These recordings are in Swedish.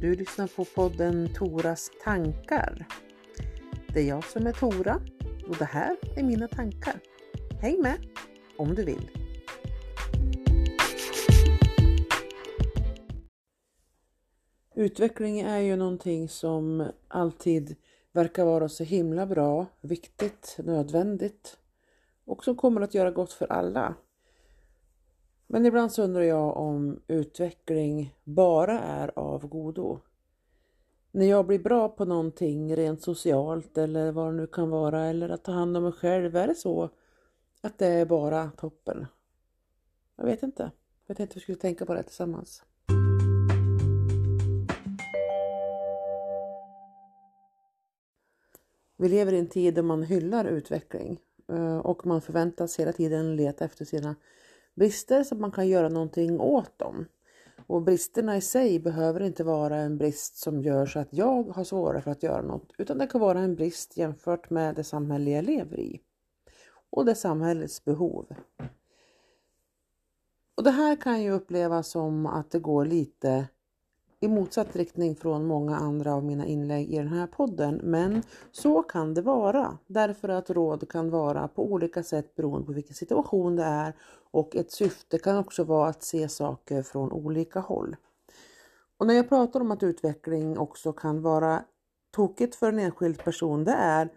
Du lyssnar på podden Toras tankar. Det är jag som är Tora och det här är mina tankar. Häng med om du vill. Utveckling är ju någonting som alltid verkar vara så himla bra, viktigt, nödvändigt och som kommer att göra gott för alla. Men ibland så undrar jag om utveckling bara är av godo. När jag blir bra på någonting rent socialt eller vad det nu kan vara eller att ta hand om mig själv, är det så att det är bara toppen? Jag vet inte. Jag tänkte vi skulle tänka på det tillsammans. Vi lever i en tid där man hyllar utveckling eh, och man förväntas hela tiden leta efter sina brister så att man kan göra någonting åt dem. Och bristerna i sig behöver inte vara en brist som gör så att jag har svårare för att göra något, utan det kan vara en brist jämfört med det samhälle jag lever i och det samhällets behov. Och det här kan ju upplevas som att det går lite i motsatt riktning från många andra av mina inlägg i den här podden. Men så kan det vara därför att råd kan vara på olika sätt beroende på vilken situation det är och ett syfte kan också vara att se saker från olika håll. Och när jag pratar om att utveckling också kan vara tokigt för en enskild person, det är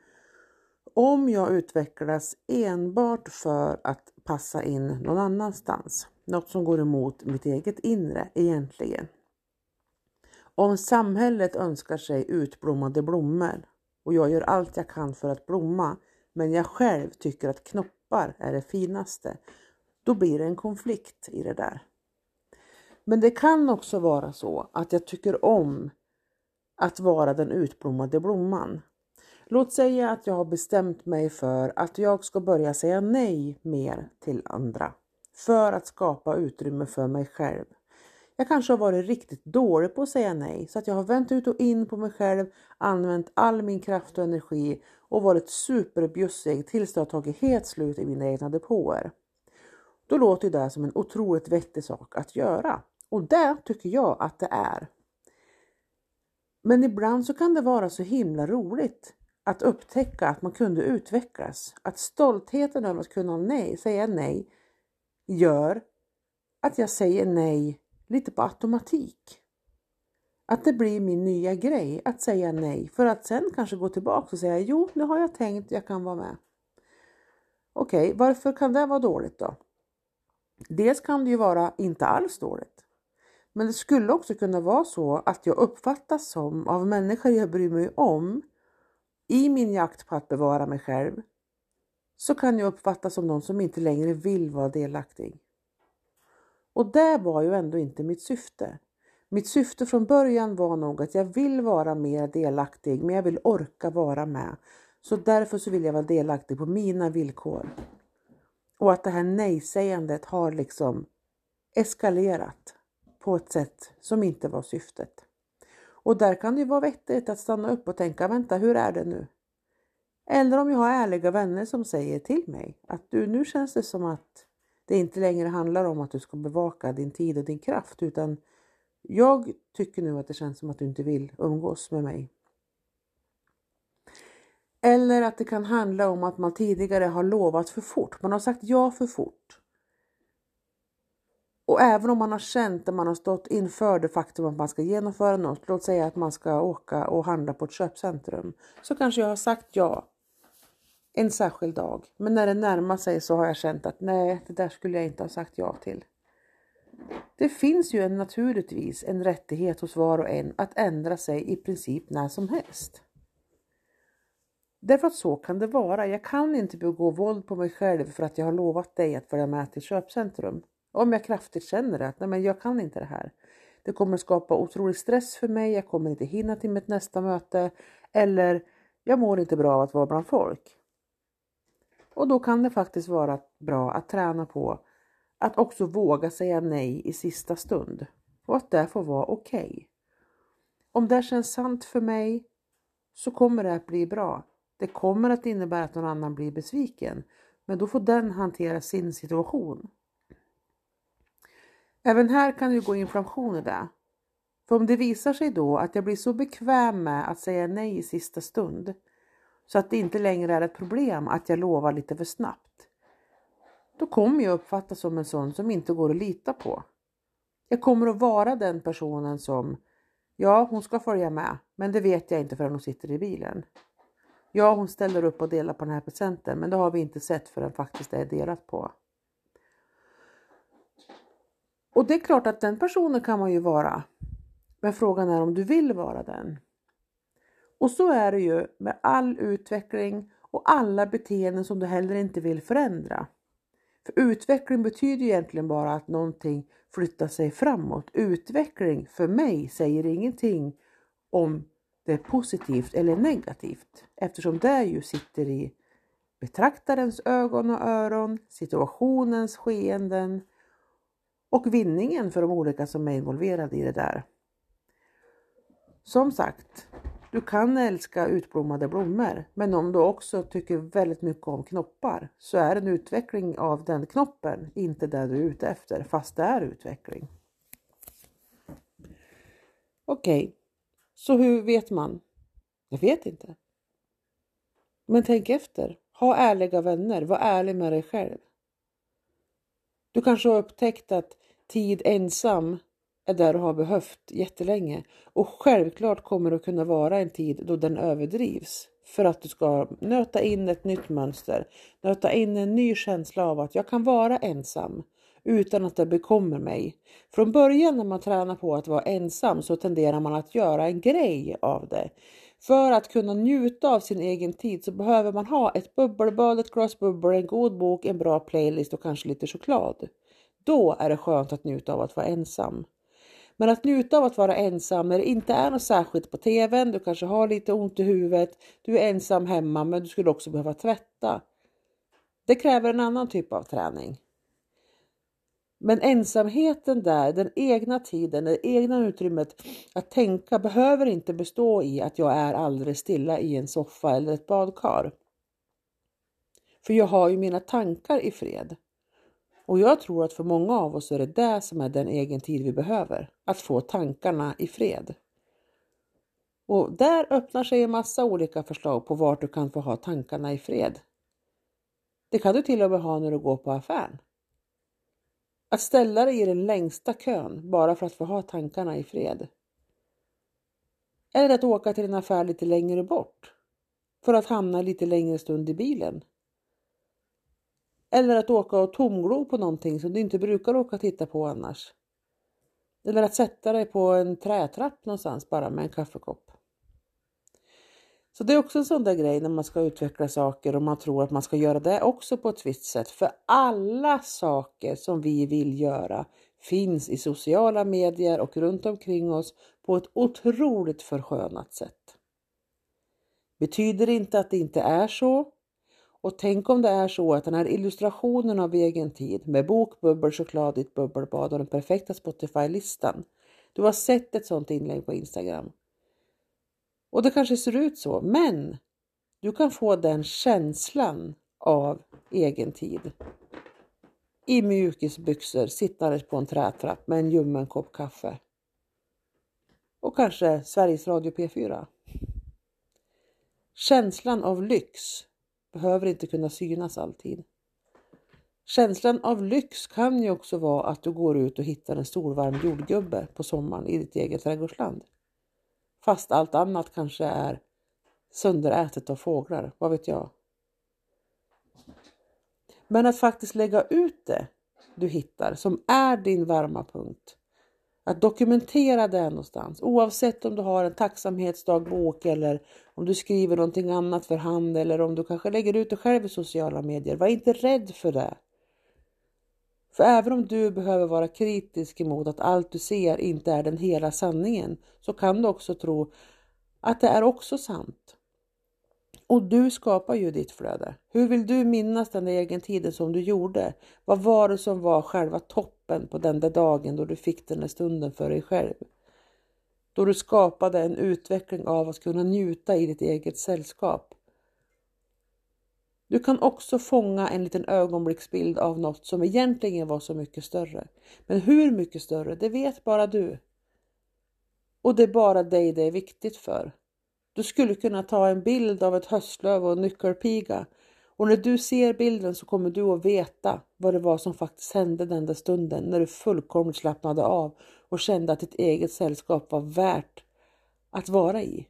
om jag utvecklas enbart för att passa in någon annanstans. Något som går emot mitt eget inre egentligen. Om samhället önskar sig utblommade blommor och jag gör allt jag kan för att blomma, men jag själv tycker att knoppar är det finaste, då blir det en konflikt i det där. Men det kan också vara så att jag tycker om att vara den utblommade blomman. Låt säga att jag har bestämt mig för att jag ska börja säga nej mer till andra för att skapa utrymme för mig själv. Jag kanske har varit riktigt dålig på att säga nej så att jag har vänt ut och in på mig själv, använt all min kraft och energi och varit superbjussig tills det har tagit helt slut i mina egna depåer. Då låter det som en otroligt vettig sak att göra och det tycker jag att det är. Men ibland så kan det vara så himla roligt att upptäcka att man kunde utvecklas. Att stoltheten över att kunna nej, säga nej gör att jag säger nej lite på automatik. Att det blir min nya grej att säga nej för att sen kanske gå tillbaka och säga jo, nu har jag tänkt, jag kan vara med. Okej, okay, varför kan det vara dåligt då? Dels kan det ju vara inte alls dåligt. Men det skulle också kunna vara så att jag uppfattas som av människor jag bryr mig om i min jakt på att bevara mig själv så kan jag uppfattas som någon som inte längre vill vara delaktig. Och det var ju ändå inte mitt syfte. Mitt syfte från början var nog att jag vill vara mer delaktig, men jag vill orka vara med. Så därför så vill jag vara delaktig på mina villkor. Och att det här nej-sägandet har liksom eskalerat på ett sätt som inte var syftet. Och där kan det ju vara vettigt att stanna upp och tänka, vänta, hur är det nu? Eller om jag har ärliga vänner som säger till mig att du, nu känns det som att det inte längre handlar om att du ska bevaka din tid och din kraft utan jag tycker nu att det känns som att du inte vill umgås med mig. Eller att det kan handla om att man tidigare har lovat för fort. Man har sagt ja för fort. Och även om man har känt att man har stått inför det faktum att man ska genomföra något, låt säga att man ska åka och handla på ett köpcentrum, så kanske jag har sagt ja en särskild dag. Men när det närmar sig så har jag känt att nej, det där skulle jag inte ha sagt ja till. Det finns ju en, naturligtvis en rättighet hos var och en att ändra sig i princip när som helst. Därför att så kan det vara. Jag kan inte begå våld på mig själv för att jag har lovat dig att följa med till köpcentrum. Om jag kraftigt känner att nej, men jag kan inte det här. Det kommer skapa otrolig stress för mig. Jag kommer inte hinna till mitt nästa möte eller jag mår inte bra av att vara bland folk. Och då kan det faktiskt vara bra att träna på att också våga säga nej i sista stund och att det får vara okej. Okay. Om det känns sant för mig så kommer det att bli bra. Det kommer att innebära att någon annan blir besviken, men då får den hantera sin situation. Även här kan det gå inflation i det. För om det visar sig då att jag blir så bekväm med att säga nej i sista stund så att det inte längre är ett problem att jag lovar lite för snabbt. Då kommer jag uppfattas som en sån som inte går att lita på. Jag kommer att vara den personen som, ja hon ska följa med, men det vet jag inte förrän hon sitter i bilen. Ja, hon ställer upp och delar på den här presenten, men det har vi inte sett förrän faktiskt det är delat på. Och det är klart att den personen kan man ju vara. Men frågan är om du vill vara den. Och så är det ju med all utveckling och alla beteenden som du heller inte vill förändra. För utveckling betyder egentligen bara att någonting flyttar sig framåt. Utveckling för mig säger ingenting om det är positivt eller negativt eftersom det ju sitter i betraktarens ögon och öron, situationens skeenden och vinningen för de olika som är involverade i det där. Som sagt, du kan älska utblommade blommor, men om du också tycker väldigt mycket om knoppar så är en utveckling av den knoppen inte det du är ute efter, fast det är utveckling. Okej, okay. så hur vet man? Jag vet inte. Men tänk efter. Ha ärliga vänner. Var ärlig med dig själv. Du kanske har upptäckt att tid ensam är där du har behövt jättelänge och självklart kommer det att kunna vara en tid då den överdrivs för att du ska nöta in ett nytt mönster, nöta in en ny känsla av att jag kan vara ensam utan att det bekommer mig. Från början när man tränar på att vara ensam så tenderar man att göra en grej av det. För att kunna njuta av sin egen tid så behöver man ha ett bubbelbad, ett glas bubbel, en god bok, en bra playlist och kanske lite choklad. Då är det skönt att njuta av att vara ensam. Men att njuta av att vara ensam när det inte är något särskilt på tvn, du kanske har lite ont i huvudet, du är ensam hemma men du skulle också behöva tvätta. Det kräver en annan typ av träning. Men ensamheten där, den egna tiden, det egna utrymmet att tänka behöver inte bestå i att jag är alldeles stilla i en soffa eller ett badkar. För jag har ju mina tankar i fred. Och jag tror att för många av oss är det det som är den egen tid vi behöver. Att få tankarna i fred. Och där öppnar sig en massa olika förslag på vart du kan få ha tankarna i fred. Det kan du till och med ha när du går på affären. Att ställa dig i den längsta kön bara för att få ha tankarna i fred. Eller att åka till en affär lite längre bort för att hamna lite längre stund i bilen. Eller att åka och tomglo på någonting som du inte brukar åka och titta på annars. Eller att sätta dig på en trätrapp någonstans bara med en kaffekopp. Så det är också en sån där grej när man ska utveckla saker och man tror att man ska göra det också på ett visst sätt. För alla saker som vi vill göra finns i sociala medier och runt omkring oss på ett otroligt förskönat sätt. Betyder inte att det inte är så. Och tänk om det är så att den här illustrationen av egen tid med bok, bubbel, choklad, ditt bubbelbad och den perfekta Spotify-listan. Du har sett ett sådant inlägg på Instagram. Och det kanske ser ut så, men du kan få den känslan av egen tid. I mjukisbyxor, sittandes på en trätrapp med en ljummen kopp kaffe. Och kanske Sveriges Radio P4. Känslan av lyx behöver inte kunna synas alltid. Känslan av lyx kan ju också vara att du går ut och hittar en stor varm jordgubbe på sommaren i ditt eget trädgårdsland. Fast allt annat kanske är sönderätet av fåglar, vad vet jag. Men att faktiskt lägga ut det du hittar som är din varma punkt. Att dokumentera det någonstans oavsett om du har en tacksamhetsdagbok eller om du skriver någonting annat för hand eller om du kanske lägger ut det själv i sociala medier. Var inte rädd för det. För även om du behöver vara kritisk emot att allt du ser inte är den hela sanningen så kan du också tro att det är också sant. Och du skapar ju ditt flöde. Hur vill du minnas den egen tiden som du gjorde? Vad var det som var själva toppen på den där dagen då du fick den där stunden för dig själv? Då du skapade en utveckling av att kunna njuta i ditt eget sällskap. Du kan också fånga en liten ögonblicksbild av något som egentligen var så mycket större. Men hur mycket större, det vet bara du. och det är bara dig det är viktigt för. Du skulle kunna ta en bild av ett höstlöv och en nyckelpiga och när du ser bilden så kommer du att veta vad det var som faktiskt hände den där stunden när du fullkomligt slappnade av och kände att ditt eget sällskap var värt att vara i.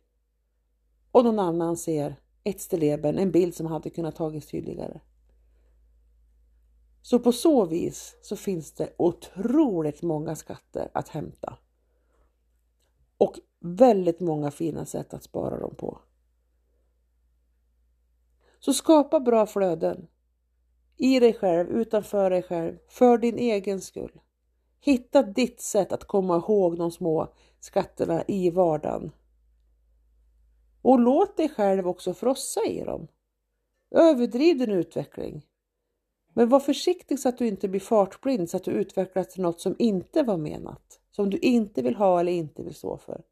Och någon annan ser ett stilleben, en bild som hade kunnat tagits tydligare. Så på så vis så finns det otroligt många skatter att hämta. Och väldigt många fina sätt att spara dem på. Så skapa bra flöden. I dig själv, utanför dig själv, för din egen skull. Hitta ditt sätt att komma ihåg de små skatterna i vardagen. Och låt dig själv också frossa i dem. Överdriv din utveckling. Men var försiktig så att du inte blir fartblind så att du utvecklas till något som inte var menat, som du inte vill ha eller inte vill stå för.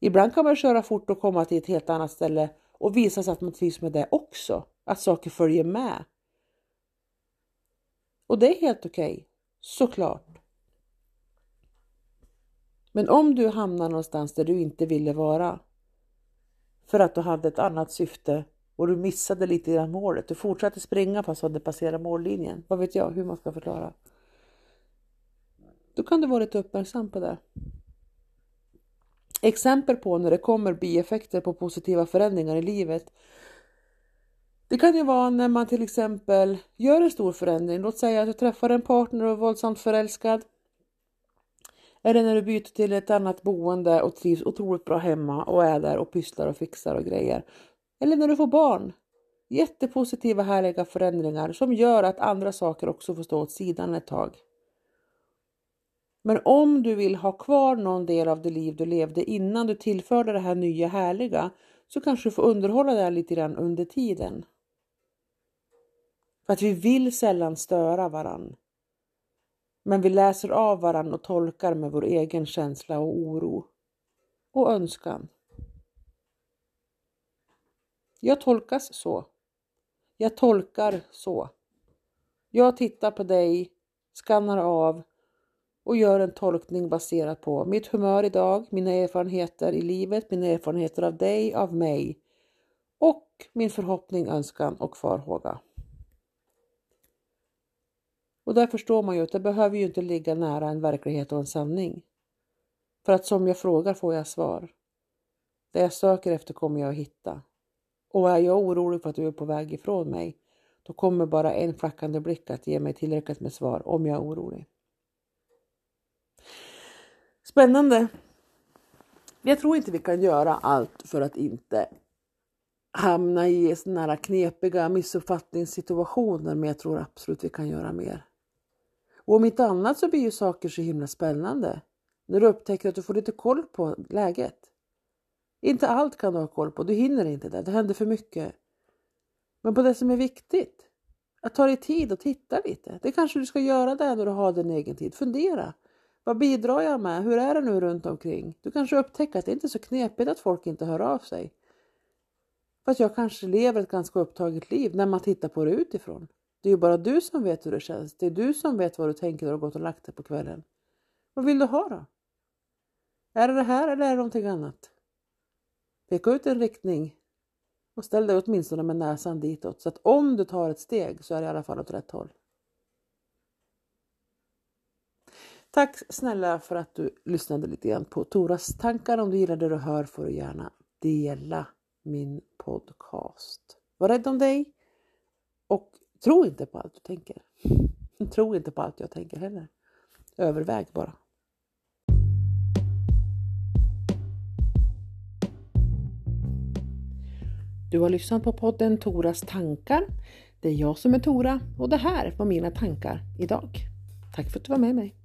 Ibland kan man köra fort och komma till ett helt annat ställe och visa sig att man trivs med det också, att saker följer med. Och det är helt okej, okay, såklart. Men om du hamnar någonstans där du inte ville vara för att du hade ett annat syfte och du missade lite grann målet. Du fortsatte springa fast du hade passerat mållinjen. Vad vet jag hur man ska förklara. Då kan du vara lite uppmärksam på det. Exempel på när det kommer bieffekter på positiva förändringar i livet. Det kan ju vara när man till exempel gör en stor förändring. Låt säga att du träffar en partner och är våldsamt förälskad. Eller när du byter till ett annat boende och trivs otroligt bra hemma och är där och pysslar och fixar och grejer. Eller när du får barn. Jättepositiva härliga förändringar som gör att andra saker också får stå åt sidan ett tag. Men om du vill ha kvar någon del av det liv du levde innan du tillförde det här nya härliga så kanske du får underhålla det lite grann under tiden. För att vi vill sällan störa varann. Men vi läser av varann och tolkar med vår egen känsla och oro och önskan. Jag tolkas så. Jag tolkar så. Jag tittar på dig, skannar av och gör en tolkning baserat på mitt humör idag, mina erfarenheter i livet, mina erfarenheter av dig, av mig och min förhoppning, önskan och farhåga. Och där förstår man ju att det behöver ju inte ligga nära en verklighet och en sanning. För att som jag frågar får jag svar. Det jag söker efter kommer jag att hitta. Och är jag orolig för att du är på väg ifrån mig, då kommer bara en flackande blick att ge mig tillräckligt med svar om jag är orolig. Spännande! Jag tror inte vi kan göra allt för att inte hamna i sådana här knepiga missuppfattningssituationer, men jag tror absolut vi kan göra mer. Och om inte annat så blir ju saker så himla spännande när du upptäcker att du får lite koll på läget. Inte allt kan du ha koll på, du hinner inte det, det händer för mycket. Men på det som är viktigt, att ta dig tid och titta lite. Det kanske du ska göra där när du har din egen tid. Fundera. Vad bidrar jag med? Hur är det nu runt omkring? Du kanske upptäcker att det inte är så knepigt att folk inte hör av sig. Fast jag kanske lever ett ganska upptaget liv när man tittar på det utifrån. Det är ju bara du som vet hur det känns. Det är du som vet vad du tänker när du har gått och lagt dig på kvällen. Vad vill du ha då? Är det det här eller är det någonting annat? Peka ut en riktning och ställ dig åtminstone med näsan ditåt så att om du tar ett steg så är det i alla fall åt rätt håll. Tack snälla för att du lyssnade lite grann på Toras tankar. Om du gillar det du hör får du gärna dela min podcast. Var rädd om dig och tro inte på allt du tänker. Tro inte på allt jag tänker heller. Överväg bara. Du har lyssnat på podden Toras tankar. Det är jag som är Tora och det här var mina tankar idag. Tack för att du var med mig.